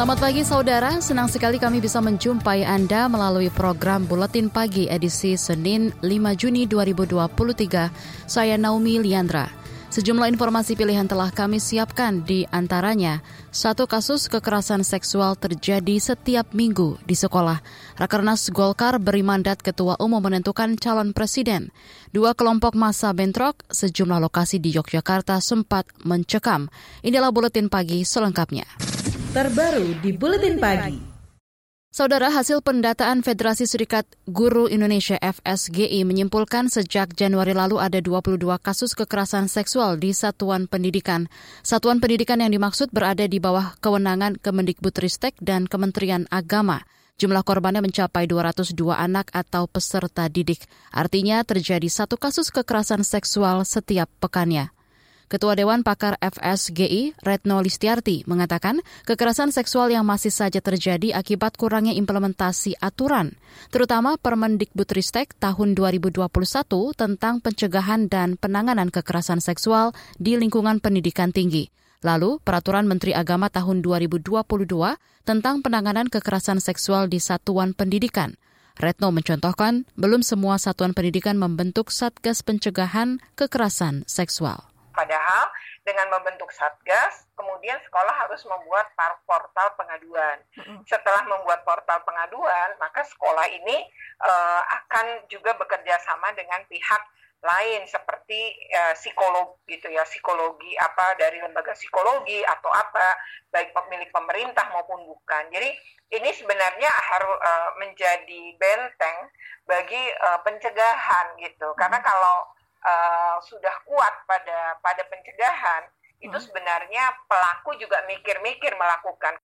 Selamat pagi saudara, senang sekali kami bisa menjumpai Anda melalui program Buletin Pagi edisi Senin 5 Juni 2023. Saya Naomi Liandra. Sejumlah informasi pilihan telah kami siapkan di antaranya, satu kasus kekerasan seksual terjadi setiap minggu di sekolah. Rakernas Golkar beri mandat Ketua Umum menentukan calon presiden. Dua kelompok massa bentrok, sejumlah lokasi di Yogyakarta sempat mencekam. Inilah Buletin Pagi selengkapnya terbaru di Buletin Pagi. Saudara, hasil pendataan Federasi Serikat Guru Indonesia FSGI menyimpulkan sejak Januari lalu ada 22 kasus kekerasan seksual di satuan pendidikan. Satuan pendidikan yang dimaksud berada di bawah kewenangan Kemendikbudristek dan Kementerian Agama. Jumlah korbannya mencapai 202 anak atau peserta didik. Artinya terjadi satu kasus kekerasan seksual setiap pekannya. Ketua Dewan Pakar FSGI, Retno Listiarti, mengatakan kekerasan seksual yang masih saja terjadi akibat kurangnya implementasi aturan, terutama Permendikbudristek tahun 2021 tentang pencegahan dan penanganan kekerasan seksual di lingkungan pendidikan tinggi. Lalu, Peraturan Menteri Agama tahun 2022 tentang penanganan kekerasan seksual di satuan pendidikan. Retno mencontohkan, belum semua satuan pendidikan membentuk Satgas Pencegahan Kekerasan Seksual. Padahal dengan membentuk satgas, kemudian sekolah harus membuat portal pengaduan. Setelah membuat portal pengaduan, maka sekolah ini uh, akan juga bekerja sama dengan pihak lain seperti uh, psikolog gitu ya psikologi apa dari lembaga psikologi atau apa baik pemilik pemerintah maupun bukan. Jadi ini sebenarnya harus uh, menjadi benteng bagi uh, pencegahan gitu. Karena kalau uh, sudah kuat pada pada pencegahan, hmm. itu sebenarnya pelaku juga mikir-mikir melakukan.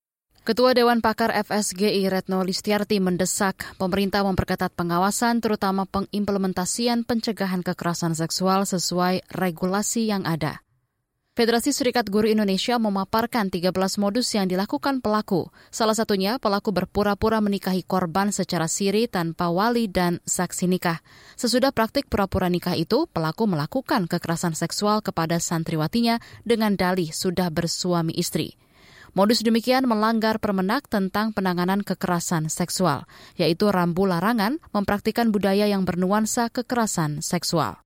Ketua Dewan Pakar FSGI Retno Listiarti mendesak pemerintah memperketat pengawasan terutama pengimplementasian pencegahan kekerasan seksual sesuai regulasi yang ada. Federasi Serikat Guru Indonesia memaparkan 13 modus yang dilakukan pelaku. Salah satunya, pelaku berpura-pura menikahi korban secara siri tanpa wali dan saksi nikah. Sesudah praktik pura-pura nikah itu, pelaku melakukan kekerasan seksual kepada santriwatinya dengan dalih sudah bersuami istri. Modus demikian melanggar permenak tentang penanganan kekerasan seksual, yaitu rambu larangan mempraktikan budaya yang bernuansa kekerasan seksual.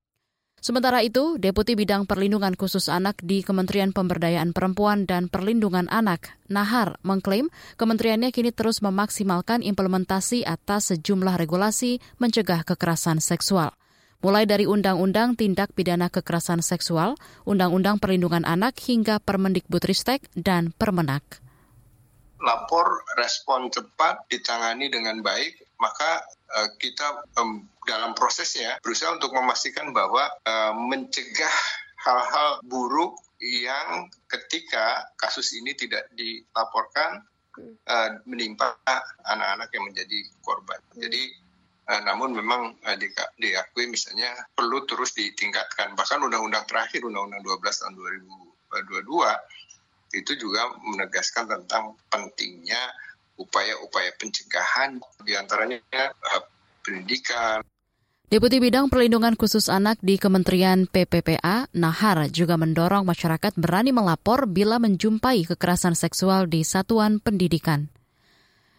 Sementara itu, Deputi Bidang Perlindungan Khusus Anak di Kementerian Pemberdayaan Perempuan dan Perlindungan Anak, Nahar, mengklaim kementeriannya kini terus memaksimalkan implementasi atas sejumlah regulasi mencegah kekerasan seksual. Mulai dari Undang-Undang Tindak Pidana Kekerasan Seksual, Undang-Undang Perlindungan Anak hingga Permendikbudristek dan Permenak lapor respon cepat ditangani dengan baik maka uh, kita dalam prosesnya berusaha untuk memastikan bahwa uh, mencegah hal-hal buruk yang ketika kasus ini tidak dilaporkan uh, menimpa anak-anak yang menjadi korban. Jadi uh, namun memang uh, di, diakui misalnya perlu terus ditingkatkan. Bahkan undang-undang terakhir Undang-Undang 12 tahun 2022 itu juga menegaskan tentang pentingnya upaya-upaya pencegahan di antaranya uh, pendidikan. Deputi Bidang Perlindungan Khusus Anak di Kementerian PPPA, Nahar, juga mendorong masyarakat berani melapor bila menjumpai kekerasan seksual di satuan pendidikan.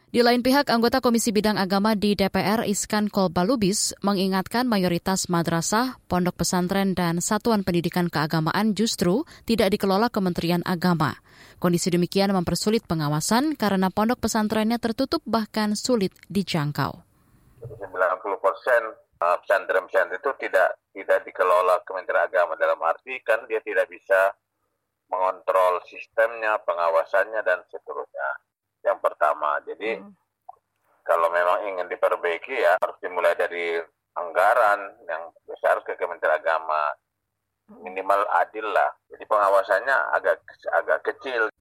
Di lain pihak, anggota Komisi Bidang Agama di DPR Iskan Kolbalubis mengingatkan mayoritas madrasah, pondok pesantren, dan satuan pendidikan keagamaan justru tidak dikelola Kementerian Agama. Kondisi demikian mempersulit pengawasan karena pondok pesantrennya tertutup bahkan sulit dijangkau. 90 persen pesantren-pesantren itu tidak tidak dikelola Kementerian Agama dalam arti kan dia tidak bisa mengontrol sistemnya, pengawasannya dan seterusnya yang pertama. Jadi hmm. kalau memang ingin diperbaiki ya harus dimulai dari anggaran yang besar ke Kementerian Agama hmm. minimal adil lah. Jadi pengawasannya agak agak kecil.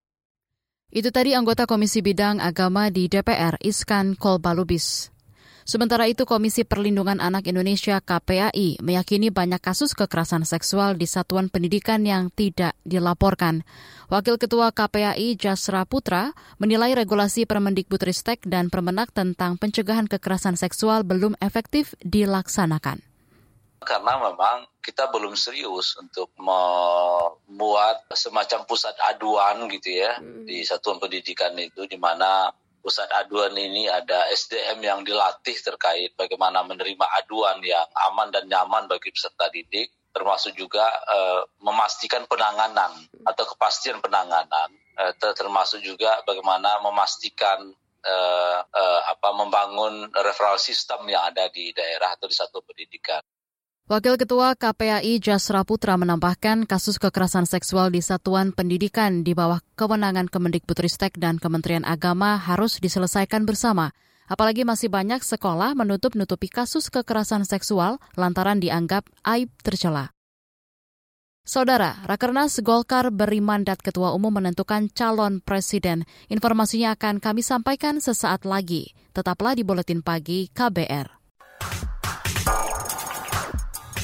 Itu tadi anggota Komisi Bidang Agama di DPR Iskan Kolbalubis. Sementara itu, Komisi Perlindungan Anak Indonesia KPAI meyakini banyak kasus kekerasan seksual di satuan pendidikan yang tidak dilaporkan. Wakil Ketua KPAI Jasra Putra menilai regulasi Permendikbudristek dan Permenak tentang pencegahan kekerasan seksual belum efektif dilaksanakan karena memang kita belum serius untuk membuat semacam pusat aduan gitu ya hmm. di satuan pendidikan itu di mana pusat aduan ini ada SDM yang dilatih terkait bagaimana menerima aduan yang aman dan nyaman bagi peserta didik, termasuk juga uh, memastikan penanganan atau kepastian penanganan, uh, termasuk juga bagaimana memastikan uh, uh, apa membangun referral system yang ada di daerah atau di satu pendidikan. Wakil Ketua KPAI Jasra Putra menambahkan kasus kekerasan seksual di satuan pendidikan di bawah kewenangan Kemendikbudristek dan Kementerian Agama harus diselesaikan bersama. Apalagi masih banyak sekolah menutup-nutupi kasus kekerasan seksual lantaran dianggap aib tercela. Saudara, Rakernas Golkar beri mandat Ketua Umum menentukan calon presiden. Informasinya akan kami sampaikan sesaat lagi. Tetaplah di Buletin Pagi KBR.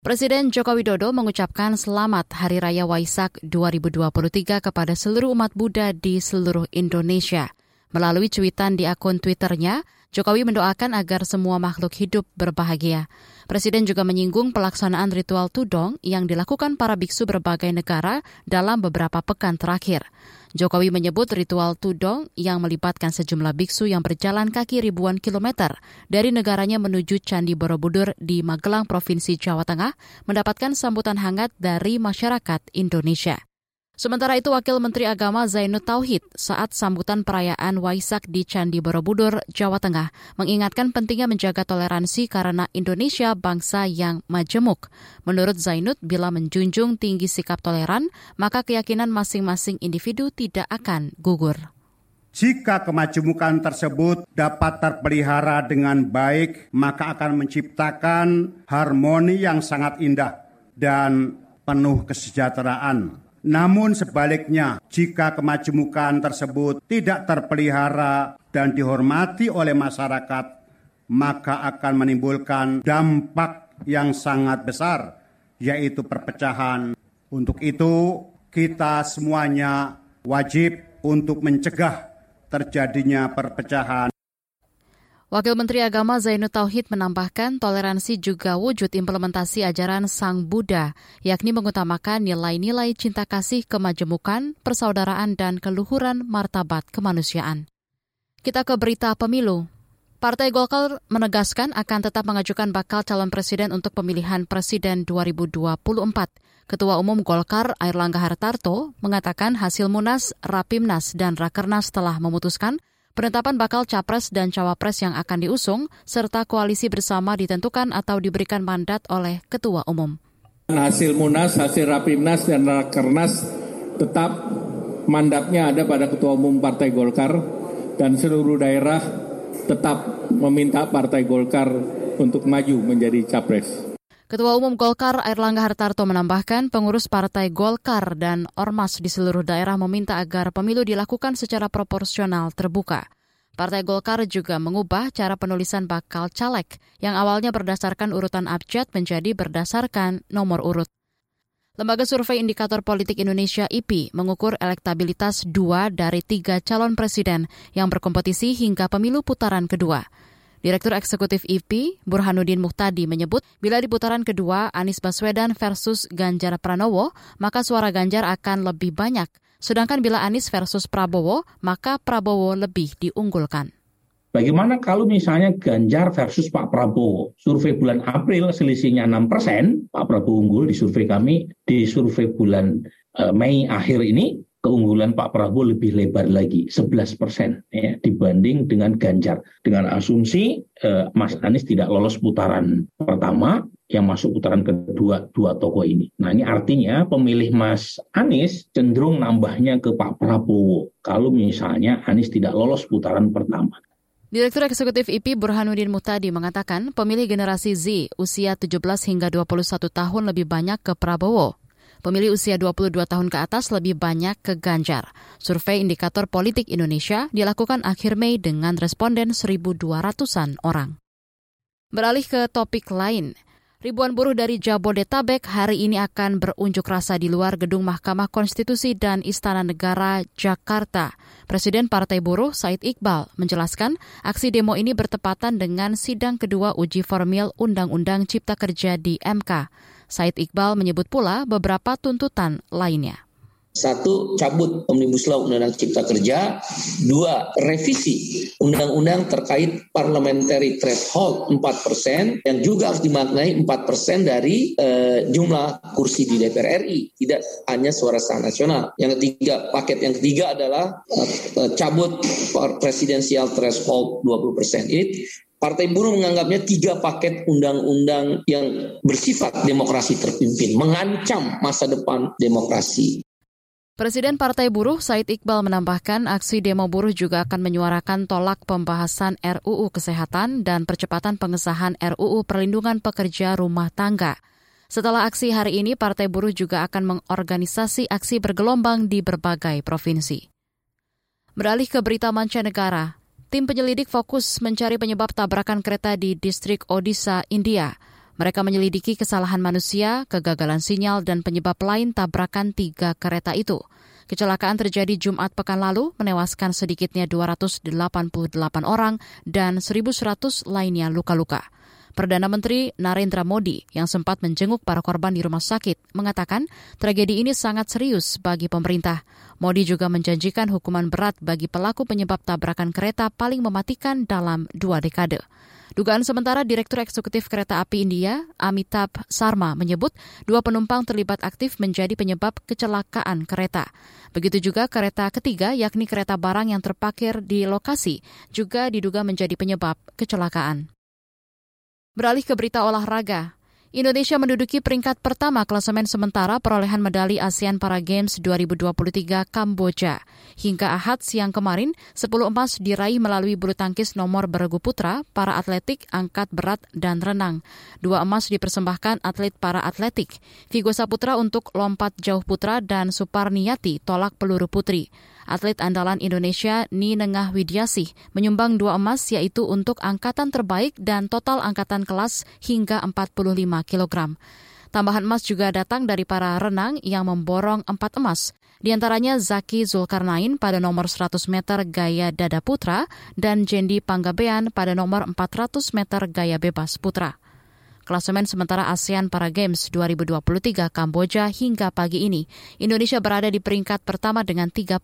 Presiden Joko Widodo mengucapkan selamat Hari Raya Waisak 2023 kepada seluruh umat Buddha di seluruh Indonesia. Melalui cuitan di akun Twitternya, Jokowi mendoakan agar semua makhluk hidup berbahagia. Presiden juga menyinggung pelaksanaan ritual tudong yang dilakukan para biksu berbagai negara dalam beberapa pekan terakhir. Jokowi menyebut ritual tudong yang melibatkan sejumlah biksu yang berjalan kaki ribuan kilometer dari negaranya menuju Candi Borobudur di Magelang, Provinsi Jawa Tengah, mendapatkan sambutan hangat dari masyarakat Indonesia. Sementara itu, Wakil Menteri Agama Zainud Tauhid saat sambutan perayaan Waisak di Candi Borobudur, Jawa Tengah, mengingatkan pentingnya menjaga toleransi karena Indonesia bangsa yang majemuk. Menurut Zainud, bila menjunjung tinggi sikap toleran, maka keyakinan masing-masing individu tidak akan gugur. Jika kemajemukan tersebut dapat terpelihara dengan baik, maka akan menciptakan harmoni yang sangat indah dan penuh kesejahteraan namun sebaliknya, jika kemajemukan tersebut tidak terpelihara dan dihormati oleh masyarakat, maka akan menimbulkan dampak yang sangat besar, yaitu perpecahan. Untuk itu, kita semuanya wajib untuk mencegah terjadinya perpecahan Wakil Menteri Agama Zainud Tauhid menambahkan toleransi juga wujud implementasi ajaran Sang Buddha, yakni mengutamakan nilai-nilai cinta kasih kemajemukan, persaudaraan, dan keluhuran martabat kemanusiaan. Kita ke berita pemilu. Partai Golkar menegaskan akan tetap mengajukan bakal calon presiden untuk pemilihan presiden 2024. Ketua Umum Golkar Airlangga Hartarto mengatakan hasil Munas, Rapimnas, dan Rakernas telah memutuskan Penetapan bakal capres dan cawapres yang akan diusung, serta koalisi bersama ditentukan atau diberikan mandat oleh Ketua Umum. Hasil Munas, hasil Rapimnas, dan Rakernas tetap mandatnya ada pada Ketua Umum Partai Golkar dan seluruh daerah tetap meminta Partai Golkar untuk maju menjadi capres. Ketua Umum Golkar Airlangga Hartarto menambahkan pengurus Partai Golkar dan Ormas di seluruh daerah meminta agar pemilu dilakukan secara proporsional terbuka. Partai Golkar juga mengubah cara penulisan bakal caleg yang awalnya berdasarkan urutan abjad menjadi berdasarkan nomor urut. Lembaga Survei Indikator Politik Indonesia IPI mengukur elektabilitas dua dari tiga calon presiden yang berkompetisi hingga pemilu putaran kedua. Direktur Eksekutif IP, Burhanuddin Muhtadi menyebut bila di putaran kedua Anies Baswedan versus Ganjar Pranowo, maka suara Ganjar akan lebih banyak. Sedangkan bila Anies versus Prabowo, maka Prabowo lebih diunggulkan. Bagaimana kalau misalnya Ganjar versus Pak Prabowo? Survei bulan April selisihnya 6 persen, Pak Prabowo unggul di survei kami. Di survei bulan uh, Mei akhir ini, keunggulan Pak Prabowo lebih lebar lagi 11 persen ya, dibanding dengan Ganjar dengan asumsi eh, Mas Anies tidak lolos putaran pertama yang masuk putaran kedua dua tokoh ini. Nah ini artinya pemilih Mas Anies cenderung nambahnya ke Pak Prabowo kalau misalnya Anies tidak lolos putaran pertama. Direktur Eksekutif IP Burhanuddin Mutadi mengatakan pemilih generasi Z usia 17 hingga 21 tahun lebih banyak ke Prabowo. Pemilih usia 22 tahun ke atas lebih banyak ke Ganjar. Survei Indikator Politik Indonesia dilakukan akhir Mei dengan responden 1.200-an orang. Beralih ke topik lain, Ribuan buruh dari Jabodetabek hari ini akan berunjuk rasa di luar gedung Mahkamah Konstitusi dan Istana Negara Jakarta. Presiden Partai Buruh Said Iqbal menjelaskan aksi demo ini bertepatan dengan sidang kedua uji formil Undang-Undang Cipta Kerja di MK. Said Iqbal menyebut pula beberapa tuntutan lainnya. Satu, cabut Omnibus Law Undang-Undang Cipta Kerja. Dua, revisi undang-undang terkait parliamentary threshold 4% yang juga harus dimaknai 4% dari eh, jumlah kursi di DPR RI, tidak hanya suara sah nasional. Yang ketiga, paket yang ketiga adalah eh, cabut presidensial threshold 20%. Ini Partai Buruh menganggapnya tiga paket undang-undang yang bersifat demokrasi terpimpin, mengancam masa depan demokrasi. Presiden Partai Buruh Said Iqbal menambahkan aksi demo buruh juga akan menyuarakan tolak pembahasan RUU Kesehatan dan percepatan pengesahan RUU Perlindungan Pekerja Rumah Tangga. Setelah aksi hari ini, Partai Buruh juga akan mengorganisasi aksi bergelombang di berbagai provinsi. Beralih ke berita mancanegara, Tim penyelidik fokus mencari penyebab tabrakan kereta di distrik Odisha, India. Mereka menyelidiki kesalahan manusia, kegagalan sinyal, dan penyebab lain tabrakan tiga kereta itu. Kecelakaan terjadi Jumat pekan lalu, menewaskan sedikitnya 288 orang dan 1.100 lainnya luka-luka. Perdana Menteri Narendra Modi yang sempat menjenguk para korban di rumah sakit mengatakan tragedi ini sangat serius bagi pemerintah. Modi juga menjanjikan hukuman berat bagi pelaku penyebab tabrakan kereta paling mematikan dalam dua dekade. Dugaan sementara Direktur Eksekutif Kereta Api India, Amitabh Sarma, menyebut dua penumpang terlibat aktif menjadi penyebab kecelakaan kereta. Begitu juga kereta ketiga, yakni kereta barang yang terpakir di lokasi, juga diduga menjadi penyebab kecelakaan. Beralih ke berita olahraga, Indonesia menduduki peringkat pertama klasemen sementara perolehan medali ASEAN Para Games 2023 Kamboja. Hingga Ahad siang kemarin, 10 emas diraih melalui bulu tangkis nomor beregu putra, para atletik, angkat berat, dan renang. Dua emas dipersembahkan atlet para atletik. Vigo Saputra untuk lompat jauh putra dan Suparniati tolak peluru putri. Atlet andalan Indonesia Ninengah Widiasih menyumbang dua emas yaitu untuk angkatan terbaik dan total angkatan kelas hingga 45 kg. Tambahan emas juga datang dari para renang yang memborong empat emas, di antaranya Zaki Zulkarnain pada nomor 100 meter gaya dada putra dan Jendi Panggabean pada nomor 400 meter gaya bebas putra. Klasemen sementara ASEAN Para Games 2023 Kamboja hingga pagi ini, Indonesia berada di peringkat pertama dengan 31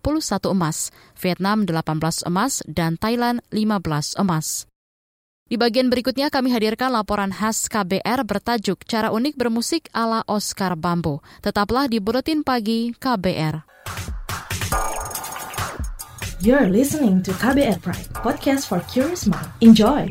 emas, Vietnam 18 emas, dan Thailand 15 emas. Di bagian berikutnya kami hadirkan laporan khas KBR bertajuk Cara Unik Bermusik ala Oscar Bambo. Tetaplah di Buletin Pagi KBR. You're listening to KBR Pride, podcast for curious mind. Enjoy!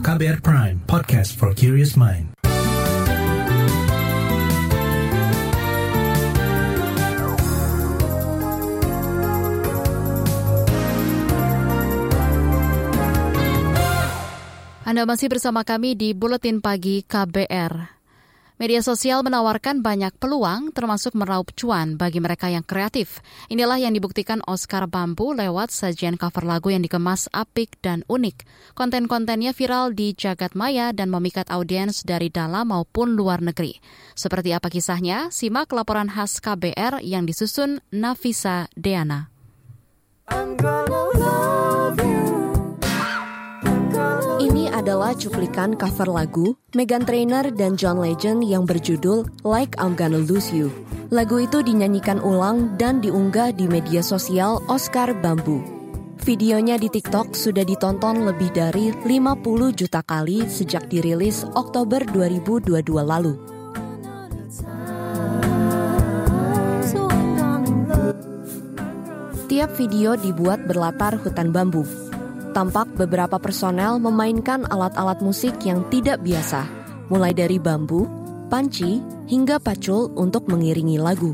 KBR Prime, podcast for curious mind. Anda masih bersama kami di Buletin Pagi KBR. Media sosial menawarkan banyak peluang termasuk meraup cuan bagi mereka yang kreatif. Inilah yang dibuktikan Oscar Bambu lewat sajian cover lagu yang dikemas apik dan unik. Konten-kontennya viral di jagat maya dan memikat audiens dari dalam maupun luar negeri. Seperti apa kisahnya? Simak laporan khas KBR yang disusun Nafisa Deana. Ini adalah cuplikan cover lagu Megan Trainor dan John Legend yang berjudul Like I'm Gonna Lose You. Lagu itu dinyanyikan ulang dan diunggah di media sosial Oscar Bambu. Videonya di TikTok sudah ditonton lebih dari 50 juta kali sejak dirilis Oktober 2022 lalu. Tiap video dibuat berlatar hutan bambu, tampak beberapa personel memainkan alat-alat musik yang tidak biasa, mulai dari bambu, panci, hingga pacul untuk mengiringi lagu.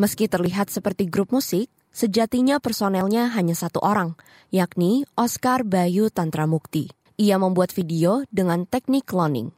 Meski terlihat seperti grup musik, sejatinya personelnya hanya satu orang, yakni Oscar Bayu Tantra Mukti. Ia membuat video dengan teknik cloning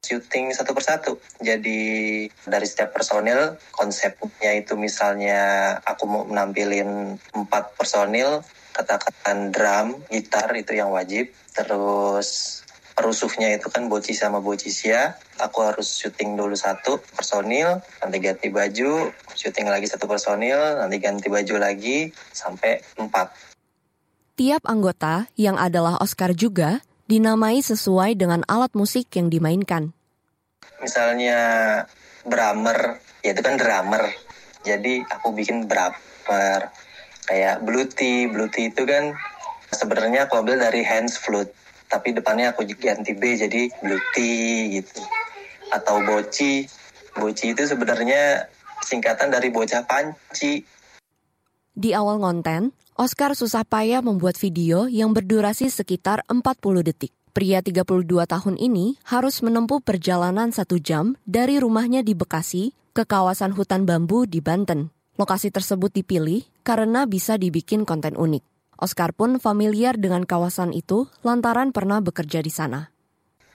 syuting satu persatu. Jadi dari setiap personil konsepnya itu misalnya aku mau menampilin empat personil katakan drum, gitar itu yang wajib. Terus perusuhnya itu kan Boci sama Bocisia. Aku harus syuting dulu satu personil, nanti ganti baju, syuting lagi satu personil, nanti ganti baju lagi, sampai empat. Tiap anggota yang adalah Oscar juga dinamai sesuai dengan alat musik yang dimainkan. Misalnya drummer, ya itu kan drummer. Jadi aku bikin drummer kayak blue tea. Blue tea itu kan sebenarnya aku ambil dari hands flute. Tapi depannya aku ganti B jadi blue tea gitu. Atau boci. Boci itu sebenarnya singkatan dari bocah panci. Di awal konten, Oscar susah payah membuat video yang berdurasi sekitar 40 detik. Pria 32 tahun ini harus menempuh perjalanan satu jam dari rumahnya di Bekasi ke kawasan hutan bambu di Banten. Lokasi tersebut dipilih karena bisa dibikin konten unik. Oscar pun familiar dengan kawasan itu lantaran pernah bekerja di sana.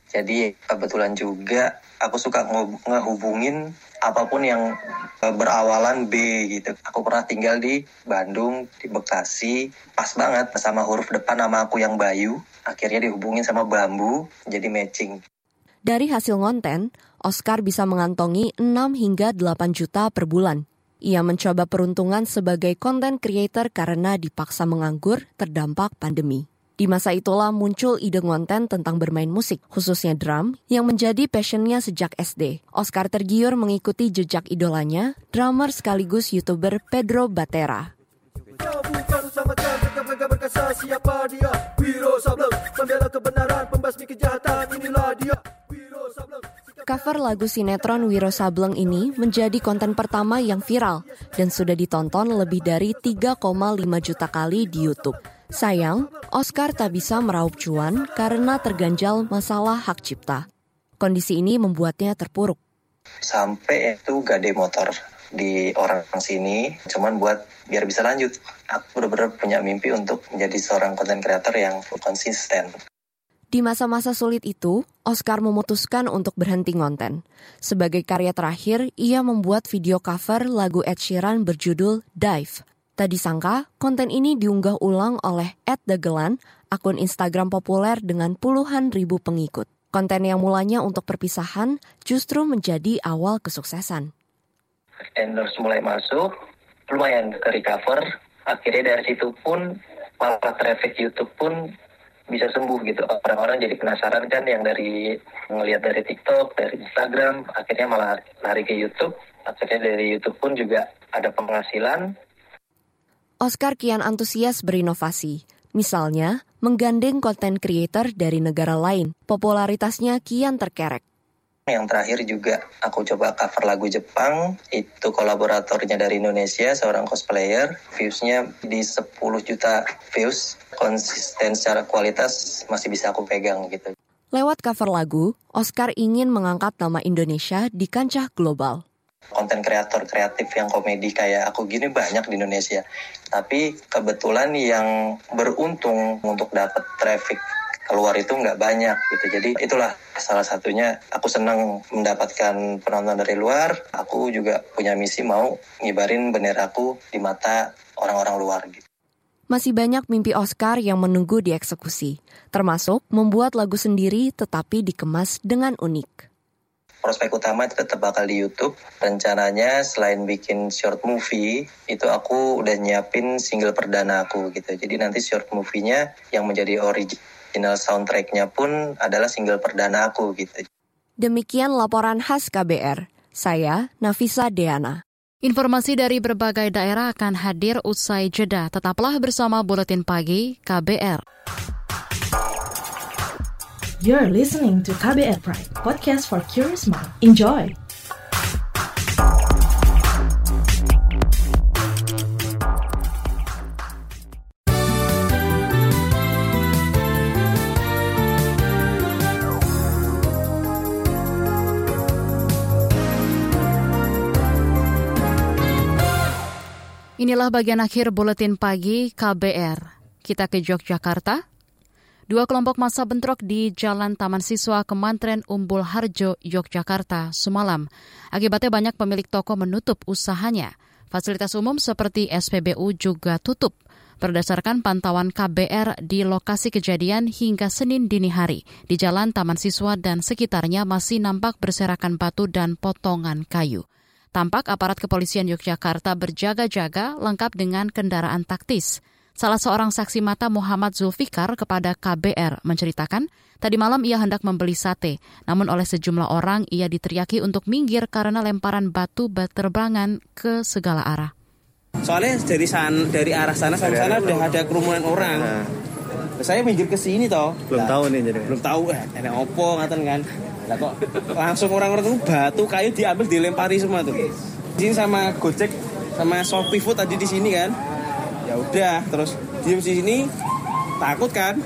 Jadi kebetulan juga aku suka ngehubungin apa pun yang e, berawalan B gitu. Aku pernah tinggal di Bandung, di Bekasi, pas banget sama huruf depan nama aku yang Bayu. Akhirnya dihubungin sama bambu, jadi matching. Dari hasil konten, Oscar bisa mengantongi 6 hingga 8 juta per bulan. Ia mencoba peruntungan sebagai content creator karena dipaksa menganggur terdampak pandemi. Di masa itulah muncul ide konten tentang bermain musik, khususnya drum, yang menjadi passionnya sejak SD. Oscar tergiur mengikuti jejak idolanya, drummer sekaligus YouTuber Pedro Batera. Cover lagu sinetron Wiro Sableng ini menjadi konten pertama yang viral dan sudah ditonton lebih dari 3,5 juta kali di YouTube. Sayang, Oscar tak bisa meraup cuan karena terganjal masalah hak cipta. Kondisi ini membuatnya terpuruk. Sampai itu gade motor di orang sini, cuman buat biar bisa lanjut. Aku benar-benar punya mimpi untuk menjadi seorang konten creator yang konsisten. Di masa-masa sulit itu, Oscar memutuskan untuk berhenti ngonten. Sebagai karya terakhir, ia membuat video cover lagu Ed Sheeran berjudul Dive. Tak disangka, konten ini diunggah ulang oleh Ed Dagelan, akun Instagram populer dengan puluhan ribu pengikut. Konten yang mulanya untuk perpisahan justru menjadi awal kesuksesan. Endorse mulai masuk, lumayan ke recover. Akhirnya dari situ pun, malah traffic YouTube pun bisa sembuh gitu. Orang-orang jadi penasaran kan yang dari ngelihat dari TikTok dari Instagram akhirnya malah lari ke YouTube. Akhirnya dari YouTube pun juga ada penghasilan. Oscar kian antusias berinovasi misalnya menggandeng konten creator dari negara lain. Popularitasnya kian terkerek yang terakhir juga aku coba cover lagu Jepang, itu kolaboratornya dari Indonesia, seorang cosplayer. Viewsnya di 10 juta views, konsisten secara kualitas masih bisa aku pegang gitu. Lewat cover lagu, Oscar ingin mengangkat nama Indonesia di kancah global konten kreator kreatif yang komedi kayak aku gini banyak di Indonesia. Tapi kebetulan yang beruntung untuk dapat traffic keluar itu nggak banyak gitu. Jadi itulah salah satunya aku senang mendapatkan penonton dari luar. Aku juga punya misi mau ngibarin benderaku di mata orang-orang luar gitu. Masih banyak mimpi Oscar yang menunggu dieksekusi, termasuk membuat lagu sendiri tetapi dikemas dengan unik prospek utama itu tetap bakal di YouTube. Rencananya selain bikin short movie, itu aku udah nyiapin single perdana aku gitu. Jadi nanti short movie-nya yang menjadi original soundtrack-nya pun adalah single perdana aku gitu. Demikian laporan khas KBR. Saya Nafisa Deana. Informasi dari berbagai daerah akan hadir usai jeda. Tetaplah bersama Buletin Pagi KBR. You're listening to KBR Pride, podcast for curious mind. Enjoy! Inilah bagian akhir buletin pagi KBR. Kita ke Yogyakarta. Dua kelompok massa bentrok di Jalan Taman Siswa Kemantren Umbul Harjo, Yogyakarta, semalam. Akibatnya banyak pemilik toko menutup usahanya. Fasilitas umum seperti SPBU juga tutup. Berdasarkan pantauan KBR di lokasi kejadian hingga Senin dini hari, di Jalan Taman Siswa dan sekitarnya masih nampak berserakan batu dan potongan kayu. Tampak aparat kepolisian Yogyakarta berjaga-jaga lengkap dengan kendaraan taktis. Salah seorang saksi mata Muhammad Zulfikar kepada KBR menceritakan, tadi malam ia hendak membeli sate, namun oleh sejumlah orang ia diteriaki untuk minggir karena lemparan batu berterbangan ke segala arah. Soalnya dari san, dari arah sana sampai sana udah ada kerumunan orang. Nah. Saya minggir ke sini toh. Belum nah, tahu nih jadi. Belum tahu eh ada opo ngaten kan. Lah kok langsung orang-orang itu batu kayu diambil dilempari semua tuh. Di sini sama Gojek sama Shopee Food tadi di sini kan. Ya udah terus diem di sini takut kan?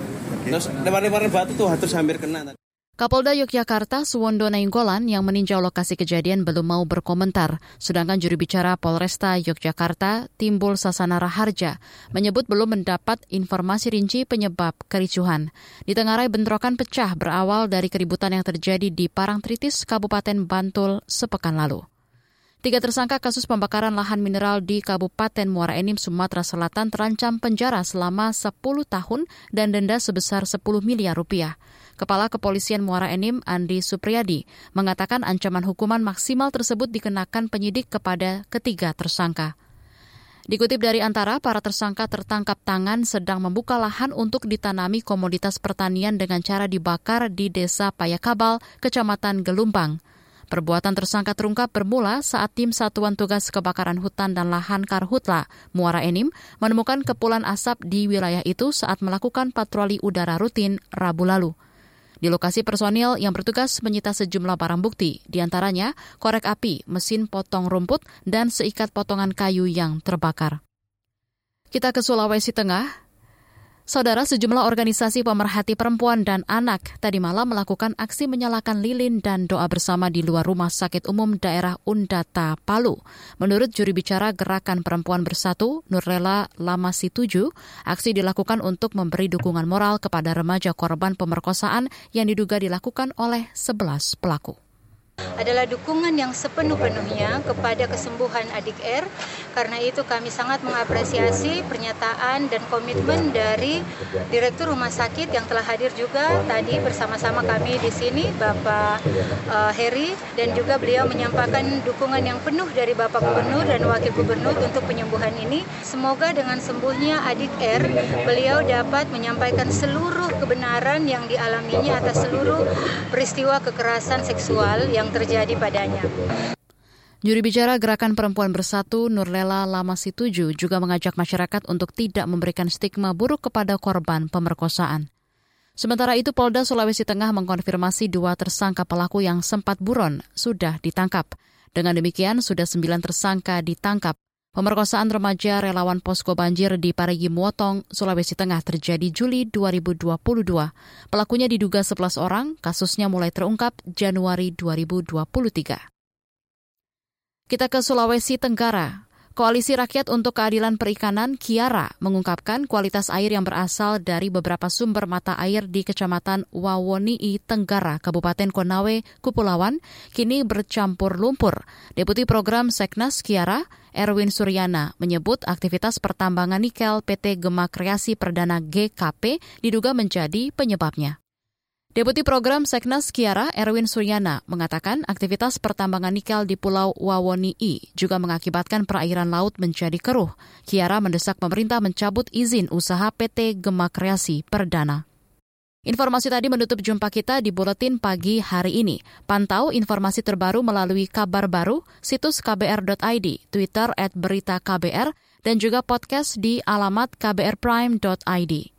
Terus lempar-lempar batu tuh harus hampir kena Kapolda Yogyakarta Suwondo Nainggolan yang meninjau lokasi kejadian belum mau berkomentar, sedangkan juru bicara Polresta Yogyakarta Timbul Sasana Raharja menyebut belum mendapat informasi rinci penyebab kericuhan. Di Tengarai bentrokan pecah berawal dari keributan yang terjadi di Parangtritis, Kabupaten Bantul sepekan lalu. Tiga tersangka kasus pembakaran lahan mineral di Kabupaten Muara Enim, Sumatera Selatan terancam penjara selama 10 tahun dan denda sebesar 10 miliar rupiah. Kepala Kepolisian Muara Enim, Andi Supriyadi, mengatakan ancaman hukuman maksimal tersebut dikenakan penyidik kepada ketiga tersangka. Dikutip dari antara, para tersangka tertangkap tangan sedang membuka lahan untuk ditanami komoditas pertanian dengan cara dibakar di Desa Payakabal, Kecamatan Gelumpang. Perbuatan tersangka terungkap bermula saat tim Satuan Tugas Kebakaran Hutan dan Lahan Karhutla, Muara Enim, menemukan kepulan asap di wilayah itu saat melakukan patroli udara rutin Rabu lalu. Di lokasi personil yang bertugas menyita sejumlah barang bukti, di antaranya korek api, mesin potong rumput, dan seikat potongan kayu yang terbakar. Kita ke Sulawesi Tengah, Saudara sejumlah organisasi pemerhati perempuan dan anak tadi malam melakukan aksi menyalakan lilin dan doa bersama di luar Rumah Sakit Umum Daerah Undata, Palu. Menurut juri bicara Gerakan Perempuan Bersatu, Nurlela Lamasi Tuju, aksi dilakukan untuk memberi dukungan moral kepada remaja korban pemerkosaan yang diduga dilakukan oleh 11 pelaku adalah dukungan yang sepenuh-penuhnya kepada kesembuhan adik R. Karena itu kami sangat mengapresiasi pernyataan dan komitmen dari Direktur Rumah Sakit yang telah hadir juga tadi bersama-sama kami di sini, Bapak uh, Heri, dan juga beliau menyampaikan dukungan yang penuh dari Bapak Gubernur dan Wakil Gubernur untuk penyembuhan ini. Semoga dengan sembuhnya adik R, beliau dapat menyampaikan seluruh kebenaran yang dialaminya atas seluruh peristiwa kekerasan seksual yang yang terjadi padanya. Juri bicara Gerakan Perempuan Bersatu Nurlela Lama Situju juga mengajak masyarakat untuk tidak memberikan stigma buruk kepada korban pemerkosaan. Sementara itu Polda Sulawesi Tengah mengkonfirmasi dua tersangka pelaku yang sempat buron sudah ditangkap. Dengan demikian sudah sembilan tersangka ditangkap. Pemerkosaan remaja relawan posko banjir di Parigi Muotong, Sulawesi Tengah terjadi Juli 2022. Pelakunya diduga 11 orang, kasusnya mulai terungkap Januari 2023. Kita ke Sulawesi Tenggara. Koalisi Rakyat untuk Keadilan Perikanan Kiara mengungkapkan kualitas air yang berasal dari beberapa sumber mata air di Kecamatan Wawonii Tenggara, Kabupaten Konawe, Kupulawan, kini bercampur lumpur. Deputi Program Seknas Kiara, Erwin Suryana, menyebut aktivitas pertambangan nikel PT Gema Kreasi Perdana GKP diduga menjadi penyebabnya. Deputi Program Seknas Kiara Erwin Suryana mengatakan aktivitas pertambangan nikel di Pulau Wawonii juga mengakibatkan perairan laut menjadi keruh. Kiara mendesak pemerintah mencabut izin usaha PT Gema Kreasi Perdana. Informasi tadi menutup jumpa kita di Buletin Pagi hari ini. Pantau informasi terbaru melalui kabar baru, situs kbr.id, Twitter at berita KBR, dan juga podcast di alamat kbrprime.id.